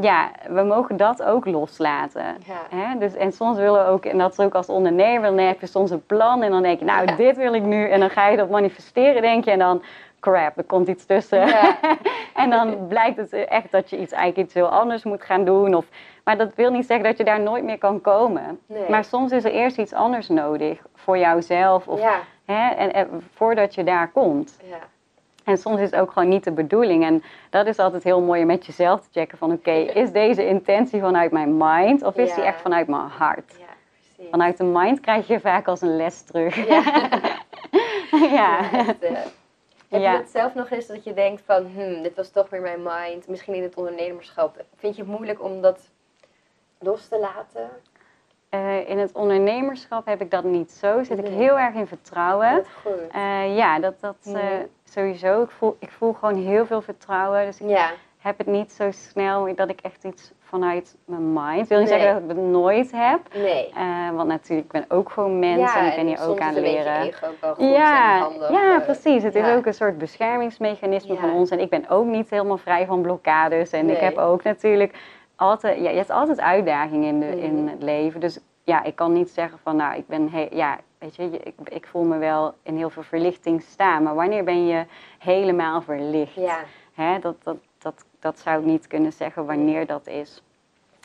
ja, we mogen dat ook loslaten. Hè? Dus, en soms willen we ook, en dat is ook als ondernemer, dan heb je soms een plan en dan denk je, nou, dit wil ik nu. En dan ga je dat manifesteren, denk je, en dan, crap, er komt iets tussen. Ja. en dan blijkt het echt dat je iets, eigenlijk iets heel anders moet gaan doen. Of, maar dat wil niet zeggen dat je daar nooit meer kan komen. Maar soms is er eerst iets anders nodig voor jouzelf. Of, hè, en, en, voordat je daar komt. Ja. En soms is het ook gewoon niet de bedoeling. En dat is altijd heel mooi om met jezelf te checken van oké, is deze intentie vanuit mijn mind of is die echt vanuit mijn hart? Ja, precies. Vanuit de mind krijg je vaak als een les terug. Ja. ja. Eh, heb je het zelf nog eens dat je denkt van, hmm, dit was toch weer mijn mind, misschien in het ondernemerschap. Vind je het moeilijk om dat los te laten? Uh, in het ondernemerschap heb ik dat niet zo. Zit ik heel erg in vertrouwen. Dat goed. Uh, ja, dat, dat uh, sowieso. Ik voel, ik voel gewoon heel veel vertrouwen. Dus ik ja. heb het niet zo snel dat ik echt iets vanuit mijn mind. Ik wil niet zeggen dat ik het nooit heb. Nee. want natuurlijk, ik ben ook gewoon mens en ik ben hier ook aan het leren. Ego ook wel ja, handig, ja, precies. Het is ook een soort beschermingsmechanisme van ons. En ik ben ook niet helemaal vrij van blokkades. En ik heb ook natuurlijk altijd, ja, je hebt altijd uitdagingen in, de, in mm. het leven. Dus ja, ik kan niet zeggen van, nou, ik ben, ja, weet je, ik, ik voel me wel in heel veel verlichting staan. Maar wanneer ben je helemaal verlicht? Ja. Hè, dat, dat, dat, dat zou ik niet kunnen zeggen wanneer dat is.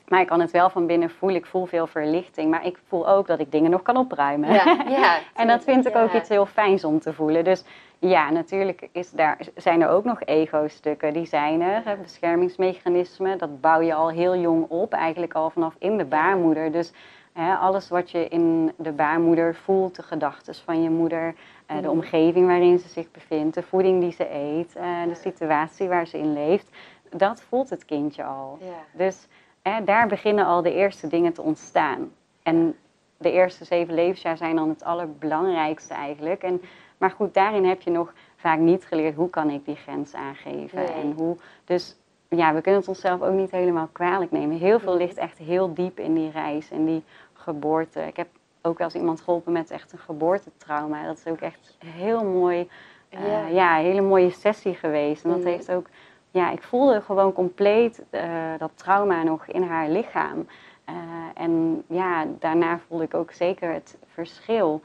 Maar ik kan het wel van binnen voelen. Ik voel veel verlichting. Maar ik voel ook dat ik dingen nog kan opruimen. Ja, ja, en dat vind ik ook iets heel fijns om te voelen. Dus ja, natuurlijk is daar, zijn er ook nog ego-stukken. Die zijn er, beschermingsmechanismen. Dat bouw je al heel jong op, eigenlijk al vanaf in de baarmoeder. Dus hè, alles wat je in de baarmoeder voelt, de gedachten van je moeder, eh, de mhm. omgeving waarin ze zich bevindt, de voeding die ze eet, eh, de situatie waar ze in leeft, dat voelt het kindje al. Dus hè, daar beginnen al de eerste dingen te ontstaan. En de eerste zeven levensjaar zijn dan het allerbelangrijkste eigenlijk. En maar goed, daarin heb je nog vaak niet geleerd hoe kan ik die grens aangeven. En hoe, dus ja, we kunnen het onszelf ook niet helemaal kwalijk nemen. Heel veel ligt echt heel diep in die reis en die geboorte. Ik heb ook wel eens iemand geholpen met echt een geboortetrauma. Dat is ook echt heel mooi, uh, ja. een hele mooie sessie geweest. En dat heeft ook, ja, ik voelde gewoon compleet uh, dat trauma nog in haar lichaam. Uh, en ja, daarna voelde ik ook zeker het verschil.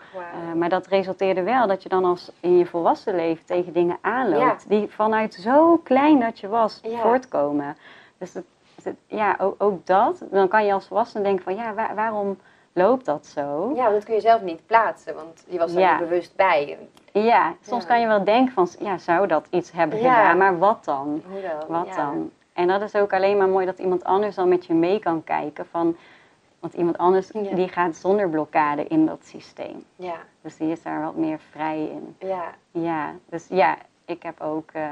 maar dat resulteerde wel dat je dan als in je volwassen leven tegen dingen aanloopt. Die vanuit zo klein dat je was voortkomen. Dus het, ja, ook, ook, dat. Dan kan je als volwassene denken van ja, waarom loopt dat zo? Ja, want dat kun je zelf niet plaatsen, want je was er niet bewust bij. Ja, soms kan je wel denken van ja, zou dat iets hebben gedaan, maar wat dan? Hoe dan? Wat dan? En dat is ook alleen maar mooi dat iemand anders dan met je mee kan kijken van... Want iemand anders die gaat zonder blokkade in dat systeem. Ja. Dus die is daar wat meer vrij in. Ja. Ja, dus ja, ik heb ook uh,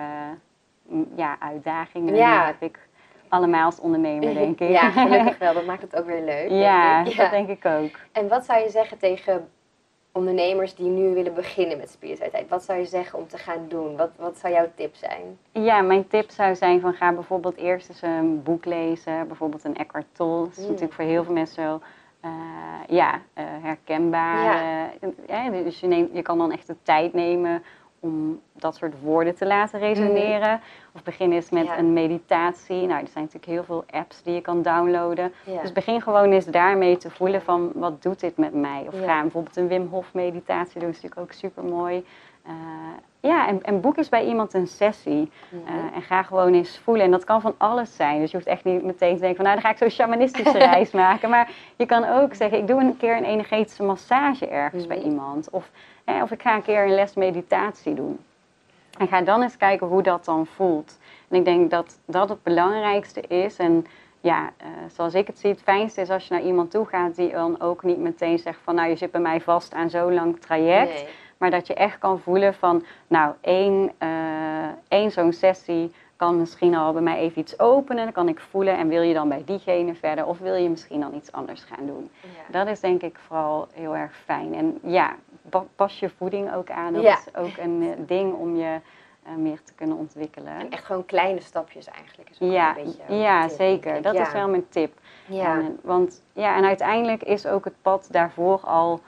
ja, uitdagingen. Ja. Heb ik allemaal als ondernemer, denk ik. Ja, gelukkig wel. Dat maakt het ook weer leuk. Ja, ja, dat denk ik ook. En wat zou je zeggen tegen ondernemers die nu willen beginnen met spiritualiteit? Wat zou je zeggen om te gaan doen? Wat, wat zou jouw tip zijn? Ja, mijn tip zou zijn van ga bijvoorbeeld eerst eens een boek lezen. Bijvoorbeeld een Eckhart Tolle. Dat is mm. natuurlijk voor heel veel mensen zo uh, ja, uh, herkenbaar. Ja. Uh, dus je, neemt, je kan dan echt de tijd nemen om dat soort woorden te laten resoneren. Mm. Of begin eens met een meditatie. Nou, er zijn natuurlijk heel veel apps die je kan downloaden. Dus begin gewoon eens daarmee te voelen van wat doet dit met mij? Of ga bijvoorbeeld een Wim Hof meditatie doen, dat is natuurlijk ook super mooi. Uh, ja, en, en, boek eens bij iemand een sessie. Mhm. Eh, en ga gewoon eens voelen. En dat kan van alles zijn. Dus je hoeft echt niet meteen te denken van... nou, dan ga ik zo'n shamanistische reis maken. Maar je kan ook zeggen... ik doe een keer een energetische massage ergens bij mhm. iemand. Of, of ik ga een keer een les meditatie doen. En ga dan eens kijken hoe dat dan voelt. En ik denk dat dat het belangrijkste is. En ja, uh, zoals ik het zie, het fijnste is als je naar iemand toe gaat... die dan ook niet meteen zegt van... nou, je zit bij mij vast aan zo'n lang traject... Nee maar dat je echt kan voelen van, nou, één, uh, één zo'n sessie kan misschien al bij mij even iets openen. Dan kan ik voelen en wil je dan bij diegene verder of wil je misschien dan iets anders gaan doen. Dat is denk ik vooral heel erg fijn. En ja, pas je voeding ook aan. Dat is ook een eh, ding om je uh, meer te kunnen ontwikkelen. En echt gewoon kleine stapjes eigenlijk. Is ja, een beetje ja zeker. Dat is wel mijn tip. Ja. En, want ja, en uiteindelijk is ook het pad daarvoor al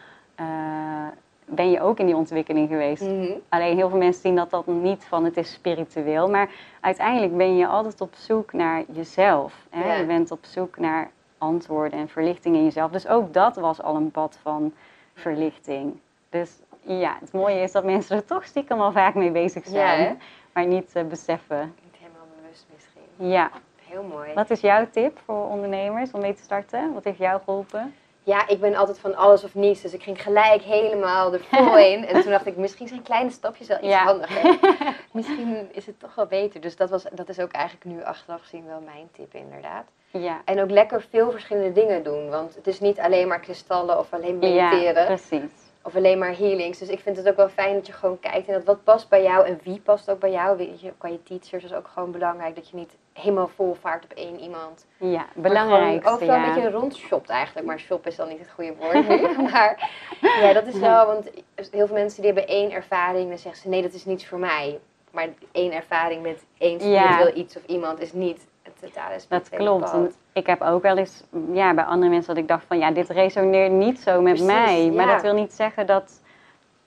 ben je ook in die ontwikkeling geweest. Mhm. Alleen heel veel mensen zien dat dat niet van het is spiritueel. Maar uiteindelijk ben je altijd op zoek naar jezelf. Hè? Je bent op zoek naar antwoorden en verlichting in jezelf. Dus ook dat was al een pad van verlichting. Dus ja, het mooie is dat mensen er toch stiekem al vaak mee bezig zijn. maar niet uh, beseffen. Niet helemaal bewust misschien. Ja. Heel mooi. Wat is jouw tip voor ondernemers om mee te starten? Wat heeft jou geholpen? ja, ik ben altijd van alles of niets. Dus ik ging gelijk helemaal er vol in. En toen dacht ik, misschien zijn kleine stapjes wel iets handiger. misschien is het toch wel beter. Dus dat, was, dat is ook eigenlijk nu achteraf gezien wel mijn tip inderdaad. Ja. En ook lekker veel verschillende dingen doen. Want het is niet alleen maar kristallen of alleen mediteren. Ja, precies. Of alleen maar healings. Dus ik vind het ook wel fijn dat je gewoon kijkt en dat wat past bij jou en wie past ook bij jou. Weet je, qua je teachers is ook gewoon belangrijk dat je niet helemaal vol vaart op één iemand. Ja, belangrijk. Ook wel een beetje rondshopt eigenlijk. Maar shop is dan niet het goede woord maar ja, dat is wel, want heel veel mensen die hebben één ervaring. Dan zeggen ze nee, dat is niets voor mij. Maar één ervaring met één spiritueel iets of iemand is niet het totale Dat klopt. ik heb ook wel eens ja, bij andere mensen dat ik dacht van ja, dit resoneert niet zo met mij. Maar dat wil niet zeggen dat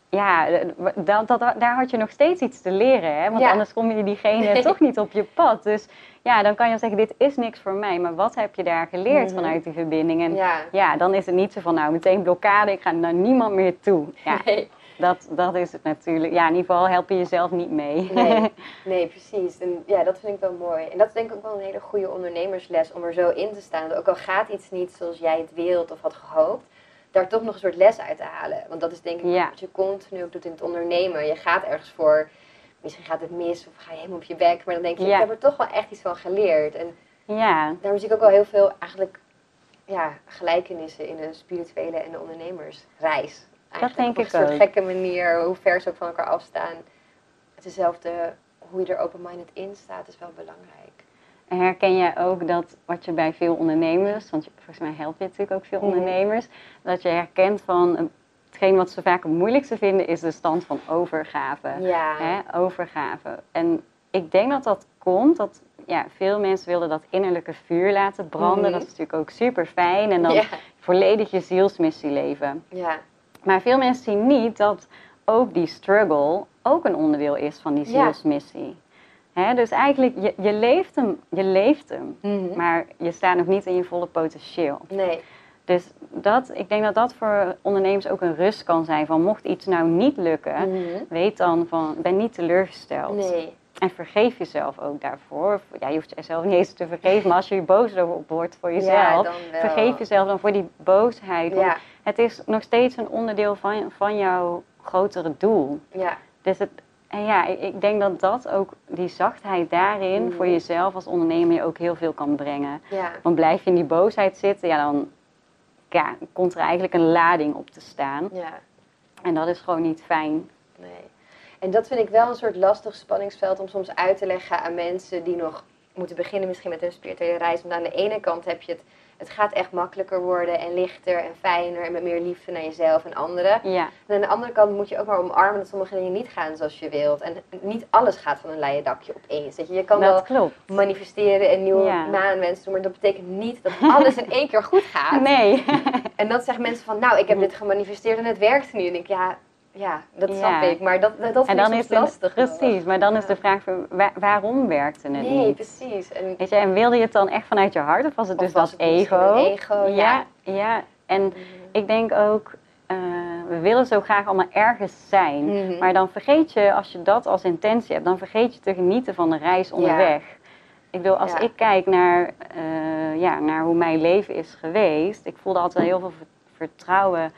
ja, dat, dat, daar had je nog steeds iets te leren. Hè? Want anders kom je diegene toch niet op je pad. Dus ja, dan kan je zeggen, dit is niks voor mij. Maar wat heb je daar geleerd mhm. vanuit die verbinding? En ja. dan is het niet zo van, nou, meteen blokkade. Ik ga naar niemand meer toe. Ja, nee. Dat, dat is het natuurlijk. Ja, in ieder geval help je jezelf niet mee. Nee, nee precies. En ja, dat vind ik wel mooi. En dat is denk ik ook wel een hele goede ondernemersles om er zo in te staan. Ook al gaat iets niet zoals jij het wilt of had gehoopt daar toch nog een soort les uit te halen. Want dat is denk ik wat je continu ook doet in het ondernemen. Je gaat ergens voor, misschien gaat het mis of ga je helemaal op je bek. Maar dan denk je, ik heb er toch wel echt iets van geleerd. En ja. daarom zie ik ook wel heel veel eigenlijk ja, gelijkenissen in een spirituele en een ondernemersreis. Dat denk ik. Op een soort gekke manier, hoe ver ze ook van elkaar afstaan. Het dezelfde, hoe je er open-minded in staat, is wel belangrijk. Herken jij ook dat wat je bij veel ondernemers, want volgens mij help je natuurlijk ook veel mhm. ondernemers, dat je herkent van hetgeen wat ze vaak het moeilijkste vinden is de stand van overgave. Ja. Hè? Overgave. En ik denk dat dat komt, dat ja, veel mensen willen dat innerlijke vuur laten branden. Mhm. Dat is natuurlijk ook super fijn. En dan volledig je zielsmissie leven. Ja. Maar veel mensen zien niet dat ook die struggle ook een onderdeel is van die zielsmissie. Hè? Dus eigenlijk, je, je leeft hem, je leeft hem. Mhm. Maar je staat nog niet in je volle potentieel. Nee. Dus dat, ik denk dat dat voor ondernemers ook een rust kan zijn. Van mocht iets nou niet lukken, Mhm. weet dan van, ben niet teleurgesteld. Nee. En vergeef jezelf ook daarvoor. Ja, je hoeft jezelf niet eens te vergeven, maar als je je boos wordt voor jezelf, vergeef jezelf dan voor die boosheid. Ja. het is nog steeds een onderdeel van, van jouw grotere doel. Ja. Dus het, en ja, ik, denk dat dat ook, die zachtheid daarin, voor jezelf als ondernemer je ook heel veel kan brengen. Ja. Want blijf je in die boosheid zitten, ja, dan ja, komt er eigenlijk een lading op te staan. Ja. En dat is gewoon niet fijn. Nee. En dat vind ik wel een soort lastig spanningsveld om soms uit te leggen aan mensen die nog moeten beginnen misschien met een spirituele reis. Want aan de ene kant heb je het, het gaat echt makkelijker worden en lichter en fijner en met meer liefde naar jezelf en anderen. Ja, En aan de andere kant moet je ook maar omarmen dat sommige dingen niet gaan zoals je wilt. En niet alles gaat van een leien dakje opeens. Weet je, je kan dat wel klopt. manifesteren en nieuwe Ja. maanwensen doen, maar dat betekent niet dat alles in één keer goed gaat. Nee. En dat zeggen mensen van, nou, ik heb dit gemanifesteerd en het werkt nu. En ik denk, ja, ja dat Ja. snap ik. Maar dat, dat, dat En vind dan ik is het, lastig. precies, maar dan is de vraag van, wa- waarom werkte het Nee, niet? precies. En, Weet je, en wilde je het dan echt vanuit je hart of was het Of dus was dat het ego? ego, ja. ja. ja. En ik denk ook, eh, we willen zo graag allemaal ergens zijn. Mhm. Maar dan vergeet je, als je dat als intentie hebt, dan vergeet je te genieten van de reis onderweg. Ik bedoel, als ik kijk naar, eh, ja, naar hoe mijn leven is geweest, ik voelde altijd heel veel ver- vertrouwen.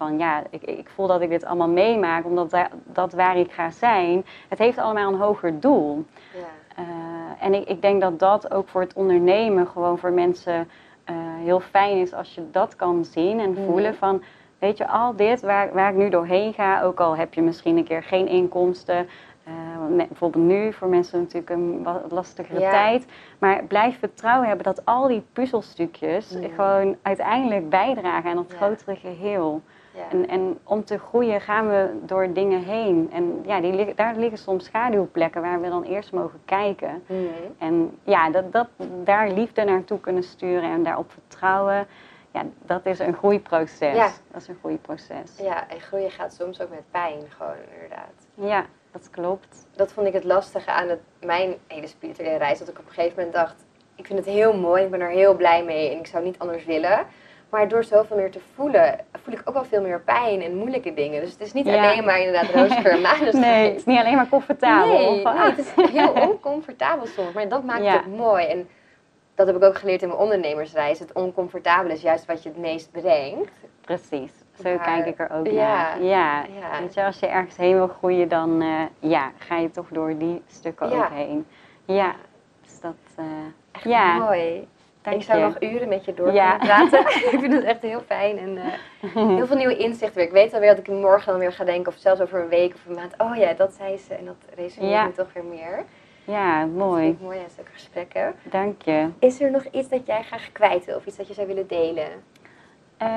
Van ja, ik, ik voel dat ik dit allemaal meemaak, omdat da- dat waar ik ga zijn, het heeft allemaal een hoger doel. ja. Eh, en ik, ik denk dat dat ook voor het ondernemen gewoon voor mensen eh, heel fijn is als je dat kan zien en Mhm. voelen van, weet je, al dit waar, waar ik nu doorheen ga, ook al heb je misschien een keer geen inkomsten, eh, bijvoorbeeld nu voor mensen natuurlijk een wat lastigere Ja. tijd, maar blijf vertrouwen hebben dat al die puzzelstukjes Mhm. gewoon uiteindelijk bijdragen aan het Ja. grotere geheel. Ja. En, en om te groeien gaan we door dingen heen. En ja, die, daar liggen soms schaduwplekken waar we dan eerst mogen kijken. Mhm. En ja, dat, dat, daar liefde naartoe kunnen sturen en daarop vertrouwen. Ja, dat is een groeiproces. Ja. Dat is een groeiproces. ja, en groeien gaat soms ook met pijn, gewoon inderdaad. Ja, dat klopt. Dat vond ik het lastige aan het, mijn hele spirituele reis. Dat ik op een gegeven moment dacht, ik vind het heel mooi, ik ben er heel blij mee en ik zou niet anders willen. Maar door zoveel meer te voelen, voel ik ook wel veel meer pijn en moeilijke dingen. Dus het is niet Ja. alleen maar inderdaad en maneschijn. Nee, het is niet alleen maar comfortabel. Nee, nee, het is heel oncomfortabel soms. Maar dat maakt Ja. het mooi. En dat heb ik ook geleerd in mijn ondernemersreis. Het oncomfortabele is juist wat je het meest brengt. Precies, zo Maar- kijk ik er ook Ja, naar. Ja. ja. Weet je, als je ergens heen wil groeien, dan eh, ja, ga je toch door die stukken ook heen. Ja, dus dat... eh, Echt ja, mooi. Ik zou nog uren met je door Ja. kunnen praten. ik vind het echt heel fijn. En eh, heel veel nieuwe inzichten weer. Ik weet alweer dat ik morgen dan weer ga denken. Of zelfs over een week of een maand. Oh ja, dat zei ze. En dat resoneert Ja. toch weer meer. Ja, Dat mooi. vind ik mooi aan zulke gesprekken. Dank je. Is er nog iets dat jij graag kwijt wil? Of iets dat je zou willen delen? Eh,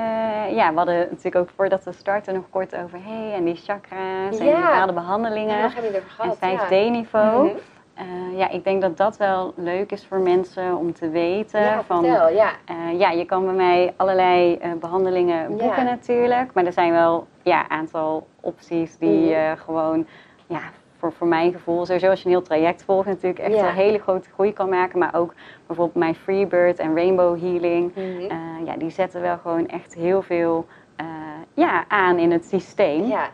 ja, we hadden natuurlijk ook voordat we starten nog kort over hey, en die chakra's en Ja. bepaalde Ja, behandelingen. nog hebben we het over En gehad. ja. 5D-niveau. Mhm. ja, ik denk dat dat wel leuk is voor mensen om te weten. Ja, van, vertel. Ja. eh, ja, je kan bij mij allerlei eh, behandelingen boeken Ja. natuurlijk. Maar er zijn wel ja, een aantal opties die eh, gewoon, ja, voor, voor mijn gevoel, sowieso als je een heel traject volgt, natuurlijk echt Ja. een hele grote groei kan maken. Maar ook bijvoorbeeld mijn Freebird en Rainbow Healing. Mhm. Eh, ja, die zetten wel gewoon echt heel veel eh, ja, aan in het systeem. ja.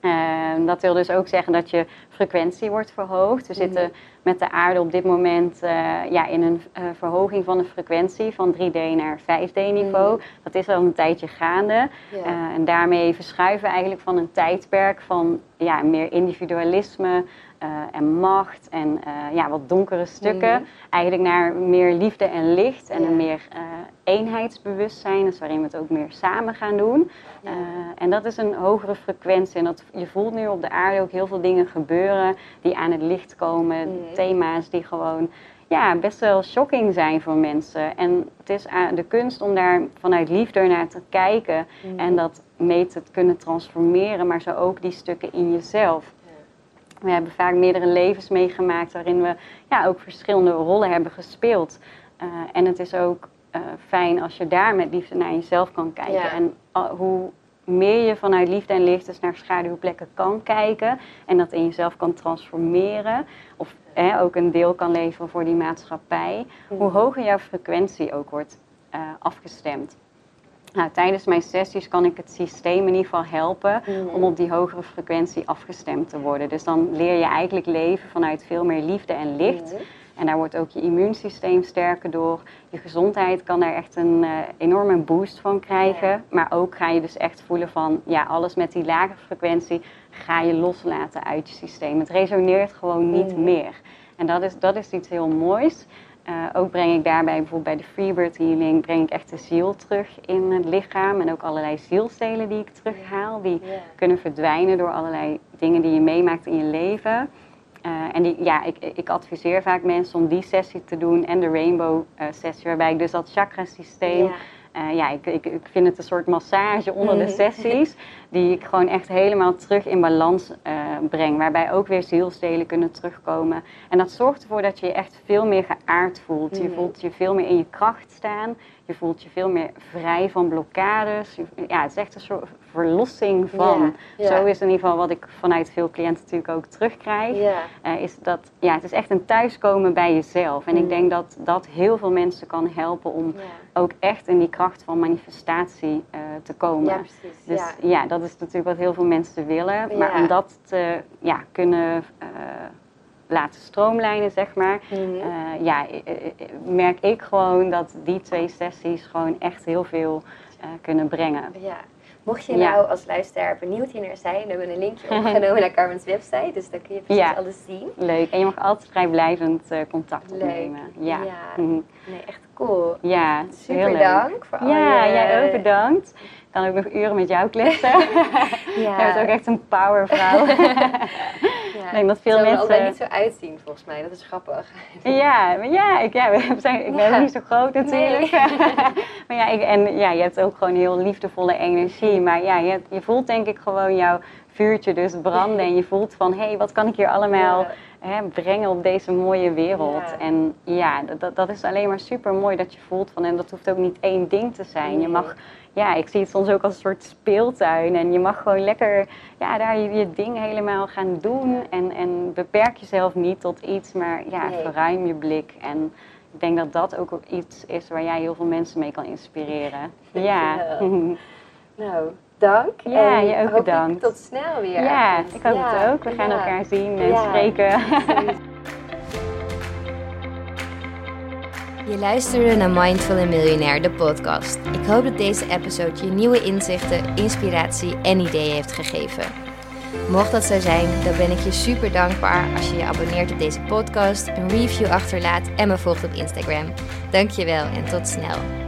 Eh, dat wil dus ook zeggen dat je frequentie wordt verhoogd. We Mhm. zitten met de aarde op dit moment eh, ja, in een eh, verhoging van de frequentie van 3D naar 5D-niveau. Mhm. Dat is al een tijdje gaande. Eh, en daarmee verschuiven we eigenlijk van een tijdperk van ja, meer individualisme en macht en ja, wat donkere stukken. Mhm. Eigenlijk naar meer liefde en licht en een meer eenheidsbewustzijn. Dus waarin we het ook meer samen gaan doen. En dat is een hogere frequentie. En dat, je voelt nu op de aarde ook heel veel dingen gebeuren die aan het licht komen. Mhm. Thema's die gewoon ja, best wel shocking zijn voor mensen. En het is aan de kunst om daar vanuit liefde naar te kijken Mhm. en dat mee te kunnen transformeren, maar zo ook die stukken in jezelf. We hebben vaak meerdere levens meegemaakt waarin we ja, ook verschillende rollen hebben gespeeld. Eh, en het is ook eh, fijn als je daar met liefde naar jezelf kan kijken. Ja. En al- hoe meer je vanuit liefde en licht dus naar schaduwplekken kan kijken en dat in jezelf kan transformeren, of hè, ook een deel kan leveren voor die maatschappij, hoe mhm. hoger jouw frequentie ook wordt uh, afgestemd. Nou, tijdens mijn sessies kan ik het systeem in ieder geval helpen mhm. om op die hogere frequentie afgestemd te worden. Dus dan leer je eigenlijk leven vanuit veel meer liefde en licht. Mhm. En daar wordt ook je immuunsysteem sterker door. Je gezondheid kan daar echt een uh, enorme boost van krijgen. Maar ook ga je dus echt voelen van, ja, alles met die lage frequentie ga je loslaten uit je systeem. Het resoneert gewoon niet mhm. meer. En dat is, dat is iets heel moois. Uh, ook breng ik daarbij bijvoorbeeld bij de Freebird Healing, breng ik echt de ziel terug in het lichaam. En ook allerlei zielstelen die ik terughaal, die kunnen verdwijnen door allerlei dingen die je meemaakt in je leven. Uh, en die, ja, ik, ik adviseer vaak mensen om die sessie te doen en de Rainbow uh, sessie, waarbij ik dus dat chakrasysteem uh, ja, ik, ik, ik, vind het een soort massage onder de mhm. sessies, die ik gewoon echt helemaal terug in balans uh, breng. Waarbij ook weer zielstelen kunnen terugkomen. En dat zorgt ervoor dat je je echt veel meer geaard voelt. Je mhm. voelt je veel meer in je kracht staan. Je voelt je veel meer vrij van blokkades. Ja, het is echt een soort verlossing van. Zo is in ieder geval wat ik vanuit veel cliënten natuurlijk ook terugkrijg. Uh, is dat, ja, het is echt een thuiskomen bij jezelf. En ik mhm. denk dat dat heel veel mensen kan helpen om ook echt in die kracht van manifestatie uh, te komen. Ja, precies. Dus ja. dat is natuurlijk wat heel veel mensen willen. Maar om dat te ja, kunnen uh, laten stroomlijnen, zeg maar, mm -hmm. ja, merk ik gewoon dat die twee sessies gewoon echt heel veel kunnen brengen. Ja. Mocht je nou als luisteraar benieuwd hier naar zijn, dan hebben we een linkje opgenomen naar Carmen's website. Dus dan kun je precies alles zien. Leuk. En je mag altijd vrijblijvend uh, contact opnemen. Ja. ja. Mhm. Nee, echt cool. Ja, super heel dank voor al Ja, jij ook bedankt. Ik kan ook nog uren met jou kletsen. ja. Je bent ook echt een powervrouw. Ja, ik denk dat veel mensen... er niet zo uitzien, volgens mij. Dat is grappig. Ja, maar ja, ik, ja, we zijn, ik ben niet zo groot natuurlijk. maar ja, ik, en ja, je hebt ook gewoon heel liefdevolle energie. Maar ja, je, je voelt denk ik gewoon jouw vuurtje dus branden. En je voelt van, hé, hey, wat kan ik hier allemaal hè, brengen op deze mooie wereld? En ja, dat, dat is alleen maar super mooi dat je voelt van... En dat hoeft ook niet één ding te zijn. Je mag ja, ik zie het soms ook als een soort speeltuin. En je mag gewoon lekker ja, daar je, ding helemaal gaan doen. En, en beperk jezelf niet tot iets, maar ja, verruim je blik. En ik denk dat dat ook iets is waar jij heel veel mensen mee kan inspireren. Ja. nou, dank. Ja, je ook bedankt. Tot snel weer. Ja, ik hoop het ook. We gaan elkaar zien en spreken. Je luisterde naar Mindful and Millionaire, de podcast. Ik hoop dat deze episode je nieuwe inzichten, inspiratie en ideeën heeft gegeven. Mocht dat zo zijn, dan ben ik je super dankbaar als je je abonneert op deze podcast, een review achterlaat en me volgt op Instagram. Dankjewel en tot snel.